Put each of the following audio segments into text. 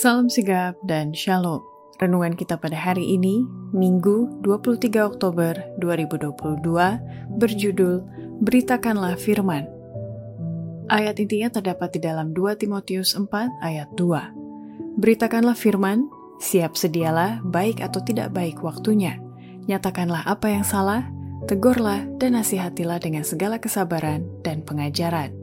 Salam sigap dan shalom. Renungan kita pada hari ini, Minggu 23 Oktober 2022, berjudul Beritakanlah Firman. Ayat intinya terdapat di dalam 2 Timotius 4 ayat 2. Beritakanlah firman, siap sedialah baik atau tidak baik waktunya. Nyatakanlah apa yang salah, tegurlah dan nasihatilah dengan segala kesabaran dan pengajaran.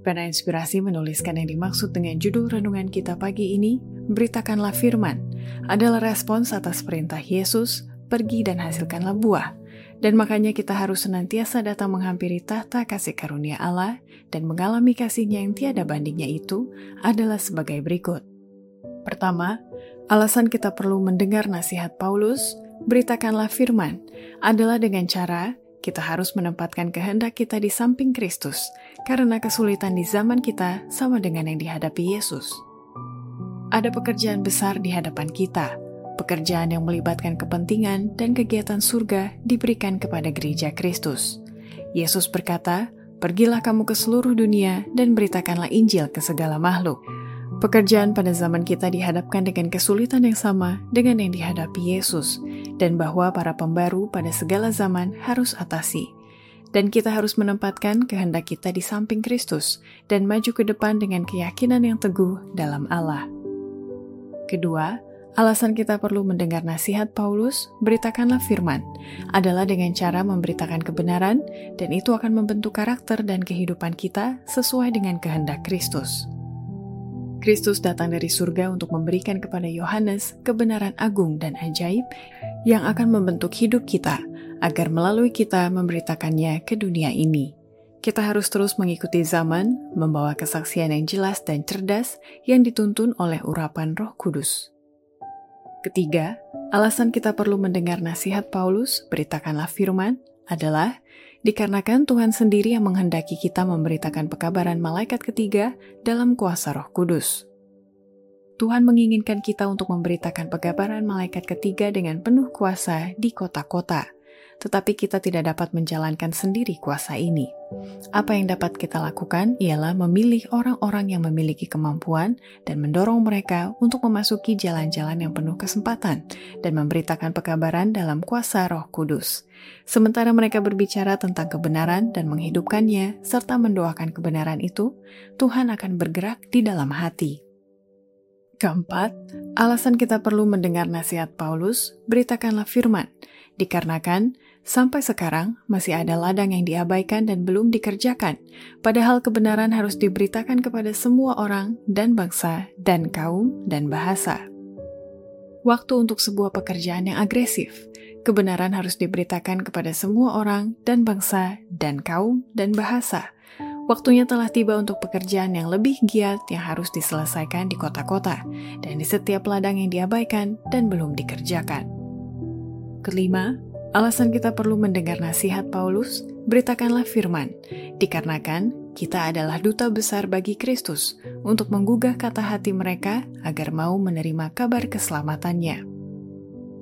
Pena Inspirasi menuliskan yang dimaksud dengan judul renungan kita pagi ini, Beritakanlah Firman, adalah respons atas perintah Yesus, pergi dan hasilkanlah buah. Dan makanya kita harus senantiasa datang menghampiri tahta kasih karunia Allah dan mengalami kasihnya yang tiada bandingnya itu adalah sebagai berikut. Pertama, alasan kita perlu mendengar nasihat Paulus, beritakanlah firman, adalah dengan cara kita harus menempatkan kehendak kita di samping Kristus, karena kesulitan di zaman kita sama dengan yang dihadapi Yesus. Ada pekerjaan besar di hadapan kita, pekerjaan yang melibatkan kepentingan dan kegiatan surga diberikan kepada gereja Kristus. Yesus berkata, "Pergilah kamu ke seluruh dunia dan beritakanlah Injil ke segala makhluk." Pekerjaan pada zaman kita dihadapkan dengan kesulitan yang sama dengan yang dihadapi Yesus, dan bahwa para pembaru pada segala zaman harus atasi. Dan kita harus menempatkan kehendak kita di samping Kristus dan maju ke depan dengan keyakinan yang teguh dalam Allah. Kedua, alasan kita perlu mendengar nasihat Paulus, beritakanlah firman, adalah dengan cara memberitakan kebenaran, dan itu akan membentuk karakter dan kehidupan kita sesuai dengan kehendak Kristus. Kristus datang dari surga untuk memberikan kepada Yohanes kebenaran agung dan ajaib yang akan membentuk hidup kita agar melalui kita memberitakannya ke dunia ini. Kita harus terus mengikuti zaman, membawa kesaksian yang jelas dan cerdas yang dituntun oleh urapan Roh Kudus. Ketiga, alasan kita perlu mendengar nasihat Paulus, beritakanlah firman, adalah dikarenakan Tuhan sendiri yang menghendaki kita memberitakan pekabaran malaikat ketiga dalam kuasa Roh Kudus. Tuhan menginginkan kita untuk memberitakan pekabaran malaikat ketiga dengan penuh kuasa di kota-kota tetapi kita tidak dapat menjalankan sendiri kuasa ini. Apa yang dapat kita lakukan ialah memilih orang-orang yang memiliki kemampuan dan mendorong mereka untuk memasuki jalan-jalan yang penuh kesempatan dan memberitakan pekabaran dalam kuasa Roh Kudus. Sementara mereka berbicara tentang kebenaran dan menghidupkannya serta mendoakan kebenaran itu, Tuhan akan bergerak di dalam hati. Keempat, alasan kita perlu mendengar nasihat Paulus, beritakanlah firman, dikarenakan Sampai sekarang masih ada ladang yang diabaikan dan belum dikerjakan, padahal kebenaran harus diberitakan kepada semua orang dan bangsa dan kaum dan bahasa. Waktu untuk sebuah pekerjaan yang agresif, kebenaran harus diberitakan kepada semua orang dan bangsa dan kaum dan bahasa. Waktunya telah tiba untuk pekerjaan yang lebih giat yang harus diselesaikan di kota-kota dan di setiap ladang yang diabaikan dan belum dikerjakan. Kelima, Alasan kita perlu mendengar nasihat Paulus, beritakanlah firman, dikarenakan kita adalah duta besar bagi Kristus untuk menggugah kata hati mereka agar mau menerima kabar keselamatannya.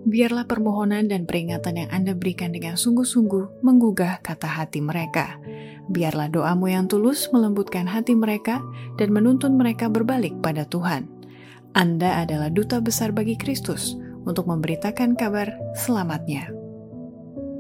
Biarlah permohonan dan peringatan yang Anda berikan dengan sungguh-sungguh menggugah kata hati mereka. Biarlah doamu yang tulus melembutkan hati mereka dan menuntun mereka berbalik pada Tuhan. Anda adalah duta besar bagi Kristus untuk memberitakan kabar selamatnya.